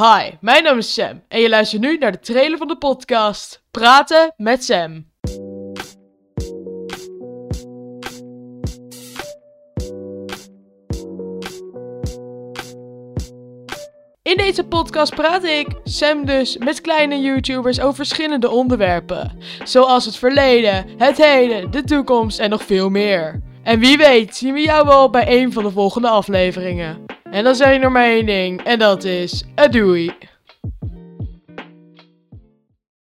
Hi, mijn naam is Sam en je luistert nu naar de trailer van de podcast Praten met Sam. In deze podcast praat ik, Sam dus, met kleine YouTubers over verschillende onderwerpen. Zoals het verleden, het heden, de toekomst en nog veel meer. En wie weet zien we jou wel bij een van de volgende afleveringen. En dan zeg ik nog maar één ding, en dat is, doei.